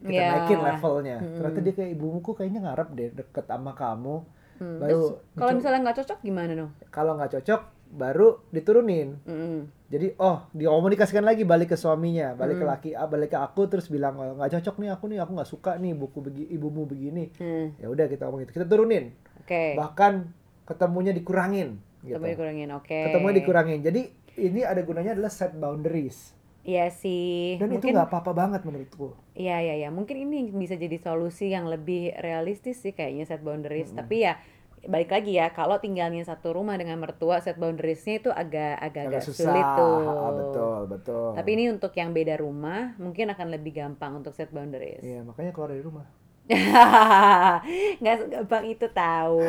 kita Ya. naikin levelnya Mm-mm. ternyata dia kayak ibuku kayaknya ngarep deh deket sama kamu Hmm, baru kalau misalnya nggak cocok gimana dong? kalau nggak cocok baru diturunin Mm-mm. jadi oh dikomunikasikan lagi balik ke suaminya balik ke Hmm. laki ah, balik ke aku terus bilang "Oh, nggak cocok nih aku nih aku nggak suka nih buku begi, ibumu begini Hmm, ya udah kita ngomong itu kita turunin Oke. bahkan ketemunya dikurangin gitu Ketemu dikurangin, oke. ketemunya dikurangin jadi ini ada gunanya adalah set boundaries Iya sih. dan itu Mungkin nggak apa-apa banget menurutku Iya iya ya, mungkin ini bisa jadi solusi yang lebih realistis sih kayaknya set boundaries. Tapi ya balik lagi ya, kalau tinggalnya satu rumah dengan mertua set boundariesnya itu agak agak, agak agak susah. sulit tuh. Ah, betul betul. Tapi ini untuk yang beda rumah mungkin akan lebih gampang untuk set boundaries. Iya makanya keluar dari rumah. *laughs* Nggak segampang itu tahu.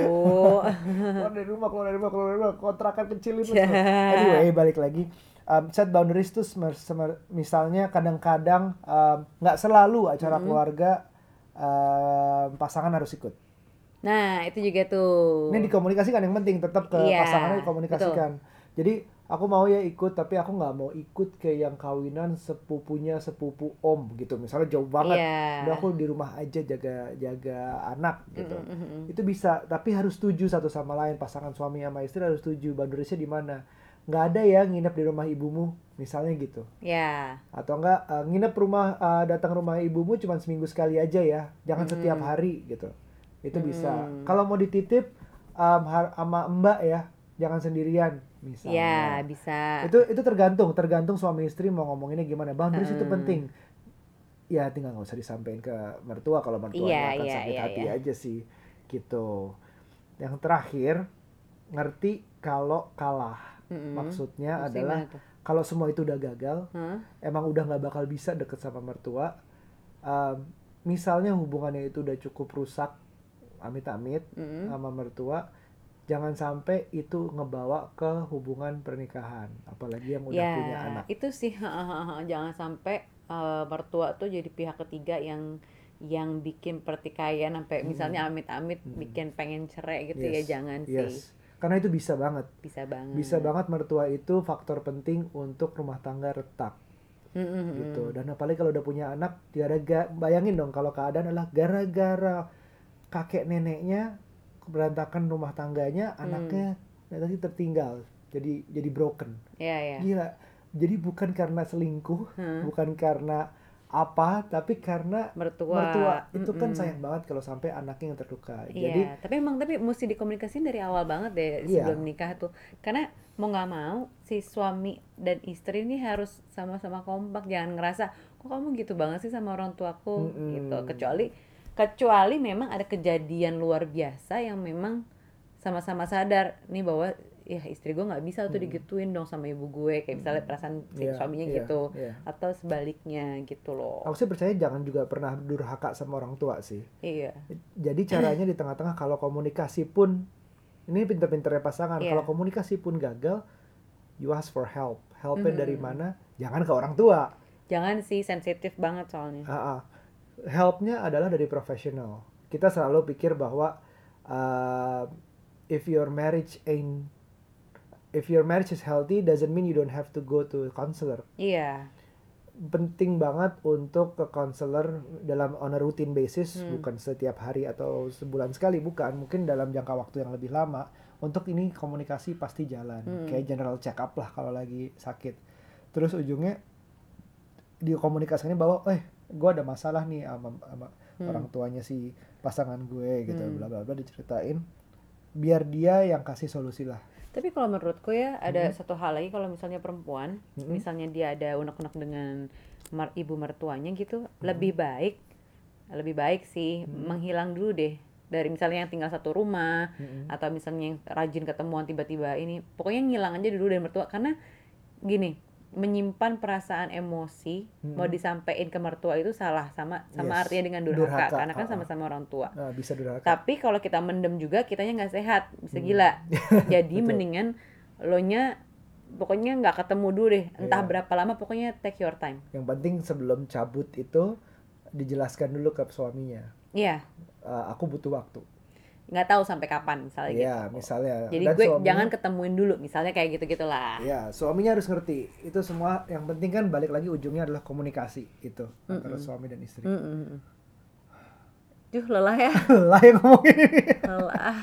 *laughs* keluar dari rumah keluar dari rumah keluar dari rumah. Kontrakan kecil itu *laughs* anyway balik lagi. Um, set boundaries tuh semer- semer- misalnya kadang-kadang um, nggak selalu acara keluarga um, pasangan harus ikut Nah itu juga tuh. ini dikomunikasikan yang penting tetap ke Iya, pasangannya dikomunikasikan. Jadi aku mau ya ikut tapi aku nggak mau ikut ke yang kawinan sepupunya sepupu om gitu. Misalnya jauh banget. Iya. udah aku di rumah aja jaga jaga anak gitu. Mm, mm, mm, mm. itu bisa tapi harus setuju satu sama lain. Pasangan suami sama istri harus setuju. Boundariesnya di mana? Nggak ada ya nginep di rumah ibumu misalnya gitu. Ya. atau enggak eh, nginep rumah eh, datang rumah ibumu cuma seminggu sekali aja ya. Jangan setiap hari gitu itu bisa Mm. kalau mau dititip har- sama mbak ya jangan sendirian Ya misalnya bisa. itu itu tergantung tergantung suami istri mau ngomonginnya gimana boundaries itu Mm. penting ya tinggal nggak usah disampaikan ke mertua kalau mertua Iya, akan iya, sakit iya, hati iya. aja sih gitu yang terakhir ngerti kalau kalah Mm-mm. maksudnya Terus adalah kalau semua itu udah gagal Hah? emang udah nggak bakal bisa deket sama mertua um, misalnya hubungannya itu udah cukup rusak amit-amit Mm-mm. sama mertua jangan sampai itu ngebawa ke hubungan pernikahan apalagi yang udah ya, punya anak. itu sih *laughs* jangan sampai eh, mertua tuh jadi pihak ketiga yang yang bikin pertikaian sampai misalnya amit-amit bikin pengen cerai gitu ya Yes, jangan sih. yes. Karena itu bisa banget. Bisa banget. Bisa banget mertua itu faktor penting untuk rumah tangga retak. Mm-mm. gitu. Dan apalagi kalau udah punya anak gara bayangin dong kalau keadaan adalah gara-gara kakek neneknya berantakan rumah tangganya Hmm. anaknya nanti tertinggal jadi jadi broken ya ya gila jadi bukan karena selingkuh Hah? bukan karena apa tapi karena mertua mertua itu kan Mm-mm. sayang banget kalau sampai anaknya yang terluka Iya, jadi tapi emang tapi mesti dikomunikasiin dari awal banget deh Iya. sebelum nikah tuh. Karena mau nggak mau si suami dan istri ini harus sama-sama kompak, jangan ngerasa kok kamu gitu banget sih sama orang tuaku Mm-mm. gitu. Kecuali kecuali memang ada kejadian luar biasa yang memang sama-sama sadar nih bahwa ya istri gue nggak bisa tuh digituin dong sama ibu gue kayak misalnya perasaan si Iya, suaminya iya, gitu iya. atau sebaliknya gitu loh Aku sih percaya jangan juga pernah durhaka sama orang tua sih. iya Jadi *clears throat* caranya di tengah-tengah kalau komunikasi pun ini pinter-pinternya pasangan. Iya. Kalau komunikasi pun gagal, you ask for help. Helpnya Mhm. dari mana? Jangan ke orang tua. jangan sih sensitif banget soalnya Ah, ah. Helpnya adalah dari profesional. Kita selalu pikir bahwa uh, if your marriage ain't if your marriage is healthy doesn't mean you don't have to go to counselor. iya penting banget untuk ke konselor dalam on a routine basis Hmm. bukan setiap hari atau sebulan sekali bukan mungkin dalam jangka waktu yang lebih lama untuk ini komunikasi pasti jalan Hmm. kayak general check up lah kalau lagi sakit terus ujungnya dikomunikasikannya bahwa eh gue ada masalah nih sama, sama Hmm. orang tuanya si pasangan gue gitu Hmm. bla bla bla diceritain biar dia yang kasih solusi lah Tapi kalau menurutku ya ada satu hal lagi kalau misalnya perempuan, Mhm. misalnya dia ada unek-unek dengan mer- ibu mertuanya gitu, lebih baik, lebih baik sih menghilang dulu deh dari misalnya yang tinggal satu rumah Mm-mm. atau misalnya yang rajin ketemuan tiba-tiba ini, pokoknya ngilang aja dulu dari mertua karena gini menyimpan perasaan emosi Mhm. mau disampaikan ke mertua itu salah sama sama Yes. artinya dengan durhaka, Durhaka, karena kan uh-uh. sama-sama orang tua. Nah, bisa durhaka Tapi kalau kita mendem juga kitanya nggak sehat, bisa Hmm. gila. *laughs* Jadi mendingan lo nya pokoknya nggak ketemu dulu deh, entah Iya. berapa lama pokoknya take your time. yang penting sebelum cabut itu dijelaskan dulu ke suaminya Iya, "Eh, aku butuh waktu nggak tahu sampai kapan misalnya Iya, gitu. misalnya. Jadi Dan gue suaminya- jangan ketemuin dulu, misalnya kayak gitu gitulah. Ya, suaminya harus ngerti. Itu semua yang penting kan balik lagi ujungnya adalah komunikasi itu antara Mm-mm. suami dan istri. Mm-mm. Duh lelah ya, *laughs* lah yang ngomongin ini. lelah.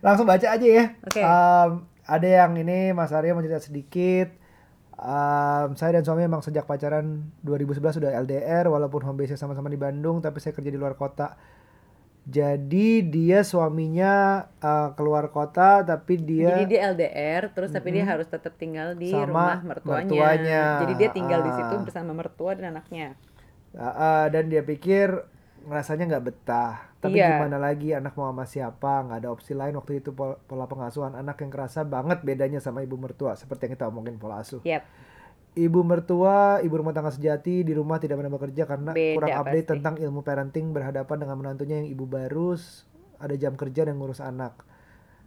Langsung baca aja ya. Oke. Um, ada yang ini Mas Arya mau cerita sedikit. Um, saya dan suami memang sejak pacaran 2011 sudah LDR walaupun home base sama-sama di Bandung tapi saya kerja di luar kota. Jadi dia suaminya uh, keluar kota tapi dia Jadi dia LDR, terus tapi dia Mm-mm. harus tetap tinggal di Sama rumah mertuanya. mertuanya. Jadi dia tinggal di situ Ah. bersama mertua dan anaknya. Uh, uh, dan dia pikir ngerasanya nggak betah. Tapi Iya. gimana lagi anak mau sama siapa? Nggak ada opsi lain waktu itu pol- pola pengasuhan anak yang kerasa banget bedanya sama ibu mertua seperti yang kita omongin pola asuh. Yap. Ibu mertua, ibu rumah tangga sejati di rumah tidak pernah bekerja karena Beda kurang update pasti. tentang ilmu parenting berhadapan dengan menantunya yang ibu baru, ada jam kerja dan ngurus anak.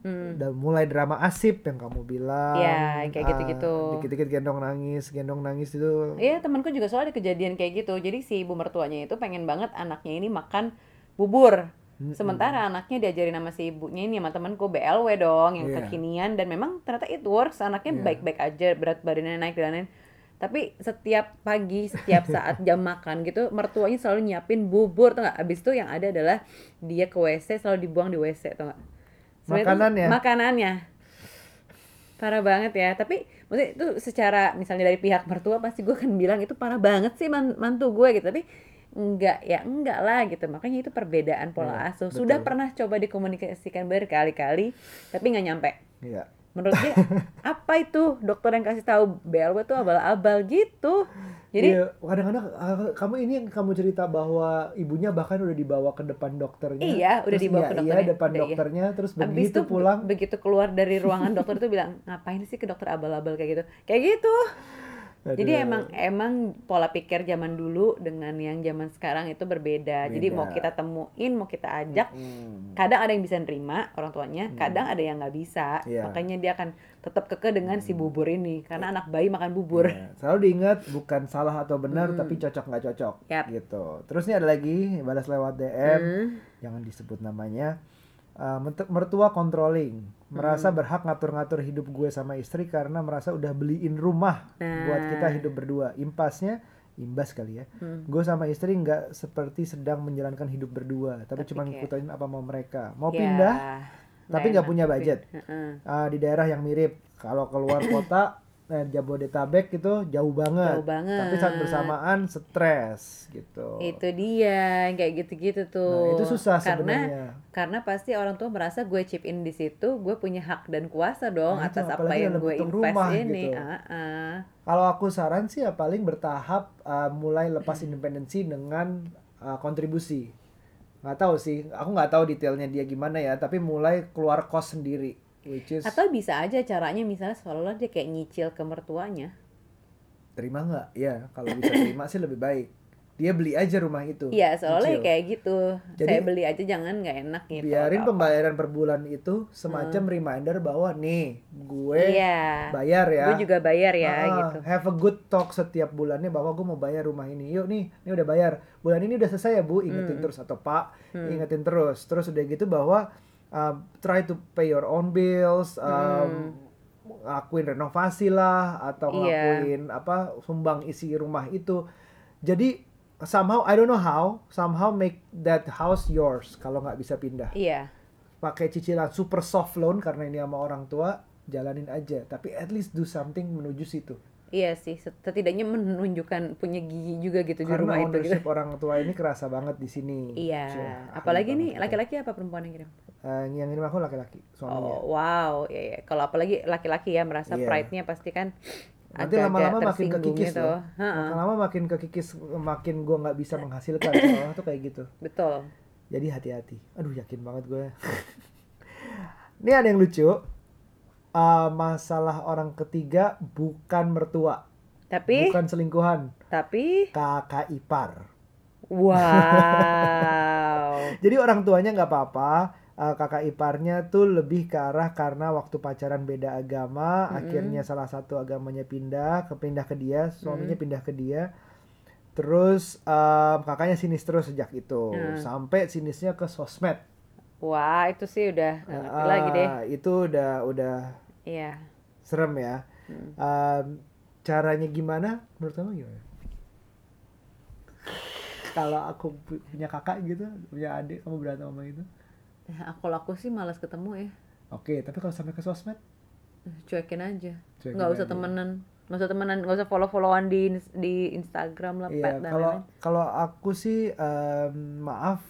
Hmm. Dan mulai drama asip yang kamu bilang. Iya, kayak ah, gitu-gitu. Dikit-dikit gendong nangis, gendong nangis itu. Iya temanku juga soalnya ada kejadian kayak gitu. Jadi si ibu mertuanya itu pengen banget anaknya ini makan bubur. Mm-mm. Sementara anaknya diajarin sama si ibunya ini sama temanku BLW dong yang Iya. kekinian dan memang ternyata it works. Anaknya Iya. baik-baik aja, berat badannya naik dan lain-lain. Tapi setiap pagi, setiap saat jam makan gitu, mertuanya selalu nyiapin bubur tuh nggak? Abis itu yang ada adalah dia ke WC selalu dibuang di WC tuh nggak? Tuh Makanannya? Makanannya. Parah banget ya. Tapi maksudnya itu secara misalnya dari pihak mertua pasti gue kan bilang itu parah banget sih man- mantu gue gitu. Tapi enggak ya enggak lah gitu. Makanya itu perbedaan pola Iya, asuh. Sudah pernah coba dikomunikasikan berkali-kali tapi nggak nyampe. Iya. Menurut dia *laughs* apa itu dokter yang kasih tahu BLW tuh abal-abal gitu. Jadi Iya, kadang-kadang ah, kamu ini yang kamu cerita bahwa ibunya bahkan udah dibawa ke depan dokternya. Iya, udah Terus dibawa iya, ke Iya, dokternya. depan Udah, iya. dokternya terus Abis begitu itu pulang. begitu keluar dari ruangan dokter itu bilang ngapain sih ke dokter abal-abal kayak gitu kayak gitu jadi Aduh. emang emang pola pikir zaman dulu dengan yang zaman sekarang itu berbeda jadi mau Beda. kita temuin mau kita ajak Hmm. kadang ada yang bisa nerima orang tuanya kadang ada yang nggak bisa Iya. makanya dia akan tetap keke dengan si bubur ini karena anak bayi makan bubur Iya, Selalu diingat bukan salah atau benar Hmm. tapi cocok nggak cocok Yap. gitu. Terus nih ada lagi balas lewat DM, Hmm. jangan disebut namanya. Uh, mertua controlling, merasa Hmm. berhak ngatur-ngatur hidup gue sama istri karena merasa udah beliin rumah buat kita Nah. hidup berdua. Impasnya imbas kali ya. Hmm. Gue sama istri nggak seperti sedang menjalankan hidup berdua, tapi, Tapi cuma ngikutin apa mau mereka. Mau Ya, pindah tapi nggak punya budget. Heeh. uh, di daerah yang mirip. Kalau keluar *coughs* kota, eh, Jabodetabek itu jauh banget. Jauh banget. Tapi saat bersamaan stres gitu. itu dia kayak gitu-gitu tuh Nah, itu susah karena sebenarnya. karena pasti orang tua merasa gue chip in di situ gue punya hak dan kuasa dong Nah, atas apa yang gue invest rumah ini gitu. Ah, ah. Kalau aku saran sih ya paling bertahap uh, mulai lepas *clears throat* independensi dengan uh, kontribusi. Nggak tahu sih, aku nggak tahu detailnya dia gimana ya. Tapi mulai keluar kos sendiri. Which is Atau bisa aja caranya misalnya seolah-olah dia kayak nyicil ke mertuanya. terima nggak ya kalau bisa terima sih lebih baik dia beli aja rumah itu Iya, seolah-olah Cicil. kayak gitu. Jadi- Saya beli aja jangan nggak enak gitu. biarin pembayaran per bulan itu semacam reminder bahwa nih gue Iya. bayar ya Gue juga bayar ya Ah, gitu. Have a good talk setiap bulannya bahwa gue mau bayar rumah ini. Yuk nih, ini udah bayar. Bulan ini udah selesai ya bu, ingetin Hmm. terus atau pak, ingetin terus. Terus udah gitu bahwa uh, try to pay your own bills, um, ngelakuin renovasi lah atau Iya. ngelakuin apa sumbang isi rumah itu. Jadi somehow I don't know how, somehow make that house yours kalau nggak bisa pindah Iya. pakai cicilan super soft loan karena ini sama orang tua jalanin aja tapi at least do something menuju situ Iya sih, setidaknya menunjukkan punya gigi juga gitu di rumah karena itu gitu. ownership orang tua ini kerasa banget di sini Iya. Cih, Apalagi ahli nih laki-laki apa perempuan yang kirim? Eh, yang ini aku laki-laki suaminya Oh, wow. Iya, iya. Kalau apalagi laki-laki ya merasa Iya. pride-nya pasti kan nanti lama-lama makin kekikis gitu. Ha-ha. makin kekikis makin gua nggak bisa menghasilkan seolah tuh kayak gitu Betul. jadi hati-hati aduh yakin banget gue *laughs* ini ada yang lucu Eh, masalah orang ketiga bukan mertua. Tapi? Bukan selingkuhan. Tapi? Kakak ipar. Wow. *laughs* Jadi orang tuanya nggak apa-apa, eh, kakak iparnya tuh lebih ke arah karena waktu pacaran beda agama, akhirnya salah satu agamanya pindah, kepindah ke dia, suaminya pindah ke dia. Terus em, kakaknya sinis terus sejak itu, sampai sinisnya ke sosmed. Wah, itu sih udah Ah, lagi deh. Itu udah udah Iya. serem ya. Em, caranya gimana? Menurut kamu gimana? Kalau aku pu- punya kakak gitu, punya adik, kamu berantem sama itu? Ya, aku laku sih malas ketemu ya. Oke, tapi kalau sampai ke sosmed? Cuekin aja. Cuekin nggak usah aja. temenan. Nggak usah temenan, nggak usah follow-followan di di Instagram lah, Iya, pet dan kalau kalau aku sih em, maaf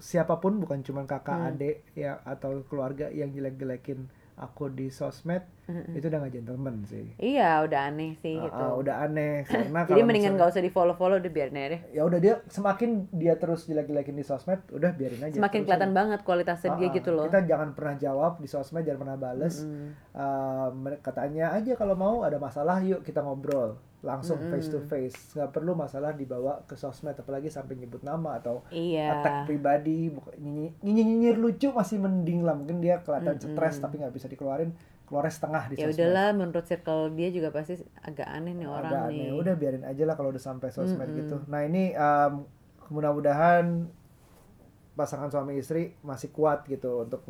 siapa pun bukan cuma kakak Hmm. adik ya atau keluarga yang jelek-jelekin aku di sosmed itu udah gak gentleman sih. Iya, udah aneh sih Ah, gitu. ah, udah aneh *laughs* karena Jadi kalau mendingan misalnya- nggak usah di follow-follow udah biarin aja deh. ya udah dia semakin dia terus jelek-jelekin di sosmed udah biarin aja. Semakin kelihatan aja. banget kualitasnya dia Ah, ah. gitu loh. Kita jangan pernah jawab di sosmed, jangan pernah bales. Eh, mere- katanya aja kalau mau ada masalah yuk kita ngobrol langsung face to face. nggak perlu masalah dibawa ke sosmed apalagi sampai nyebut nama atau Iya. attack pribadi, buka- nyinyi- nyinyir lucu masih mending lah. Mungkin dia kelihatan stres tapi nggak bisa dikeluarin, keluarnya setengah di Ya sosmed. udahlah, menurut circle dia juga pasti agak aneh nih orang Agak nih. aneh. Udah biarin aja lah kalau udah sampai sosmed gitu. Nah ini em, mudah-mudahan pasangan suami istri masih kuat gitu untuk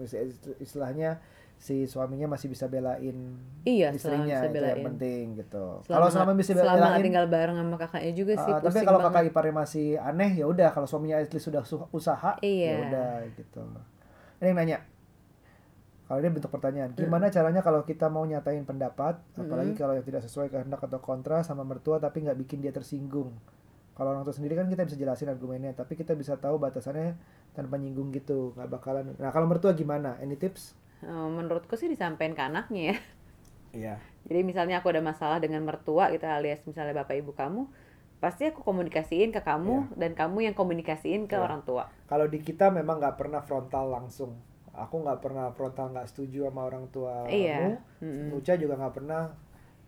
istilahnya si suaminya masih bisa belain Iya, selama istrinya bisa itu belain. yang penting gitu. Selama, Kalau selama bisa selama belain, tinggal bareng sama kakaknya juga sih ah, tapi kalau banget. kakak iparnya masih aneh ya udah. Kalau suaminya at least sudah su- usaha Iya. ya udah gitu. Ini yang nanya. Kalau ini bentuk pertanyaan, Hmm. gimana caranya kalau kita mau nyatain pendapat, apalagi kalau yang tidak sesuai kehendak atau kontra sama mertua tapi nggak bikin dia tersinggung. Kalau orang tua sendiri kan kita bisa jelasin argumennya, tapi kita bisa tahu batasannya tanpa nyinggung gitu, nggak bakalan. Nah kalau mertua gimana? Any tips? Eh, menurutku sih disampaikan ke anaknya ya. Iya. Jadi misalnya aku ada masalah dengan mertua gitu alias misalnya bapak ibu kamu, pasti aku komunikasiin ke kamu dan kamu yang komunikasiin ke Iya. orang tua. Kalau di kita memang nggak pernah frontal langsung. Aku nggak pernah frontal nggak setuju sama orang tua Iya. Mm-mm. Nucha juga nggak pernah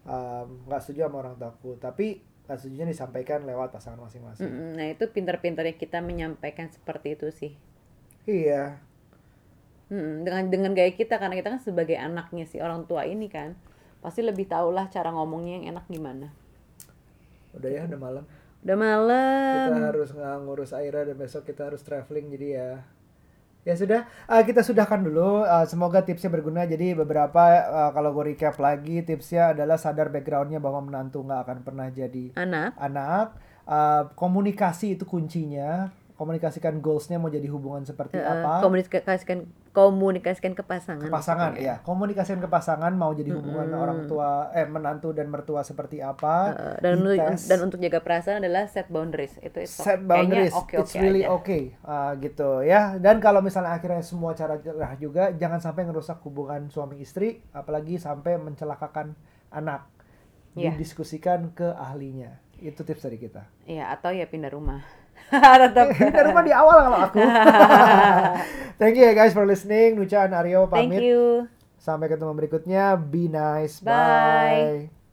um, nggak setuju sama orang tuaku. Tapi nggak setujunya disampaikan lewat pasangan masing-masing. Nah itu pinter-pinternya kita menyampaikan seperti itu sih. Iya. Dengan dengan gaya kita karena kita kan sebagai anaknya si orang tua ini kan pasti lebih tahu lah cara ngomongnya yang enak gimana. Udah ya, udah malam. Udah malam. Kita harus ngurus Aira dan besok kita harus traveling jadi ya. Ya sudah, eh, kita sudahkan dulu. Eh, semoga tipsnya berguna. Jadi beberapa eh, kalau gue recap lagi tipsnya adalah sadar backgroundnya bahwa menantu nggak akan pernah jadi Anak. anak. Uh, komunikasi itu kuncinya. Komunikasikan goalsnya mau jadi hubungan seperti Eh, apa. komunikasikan komunikasikan ke pasangan. pasangan maksudnya. ya. Komunikasikan ke pasangan mau jadi hubungan orang tua eh menantu dan mertua seperti apa. Eh, dan untuk, dan untuk jaga perasaan adalah set boundaries itu itu set boundaries. oke It's oke really aja. okay uh, gitu ya. Dan kalau misalnya akhirnya semua cara cerah juga, jangan sampai ngerusak hubungan suami istri, apalagi sampai mencelakakan anak. Iya. Didiskusikan ke ahlinya. Itu tips dari kita. Iya atau ya pindah rumah. *laughs* Tetap. Pindah rumah di awal kalau aku. *laughs* Thank you ya guys for listening. Nucha dan Aryo Thank pamit. you. Sampai ketemu berikutnya. Be nice. Bye. Bye.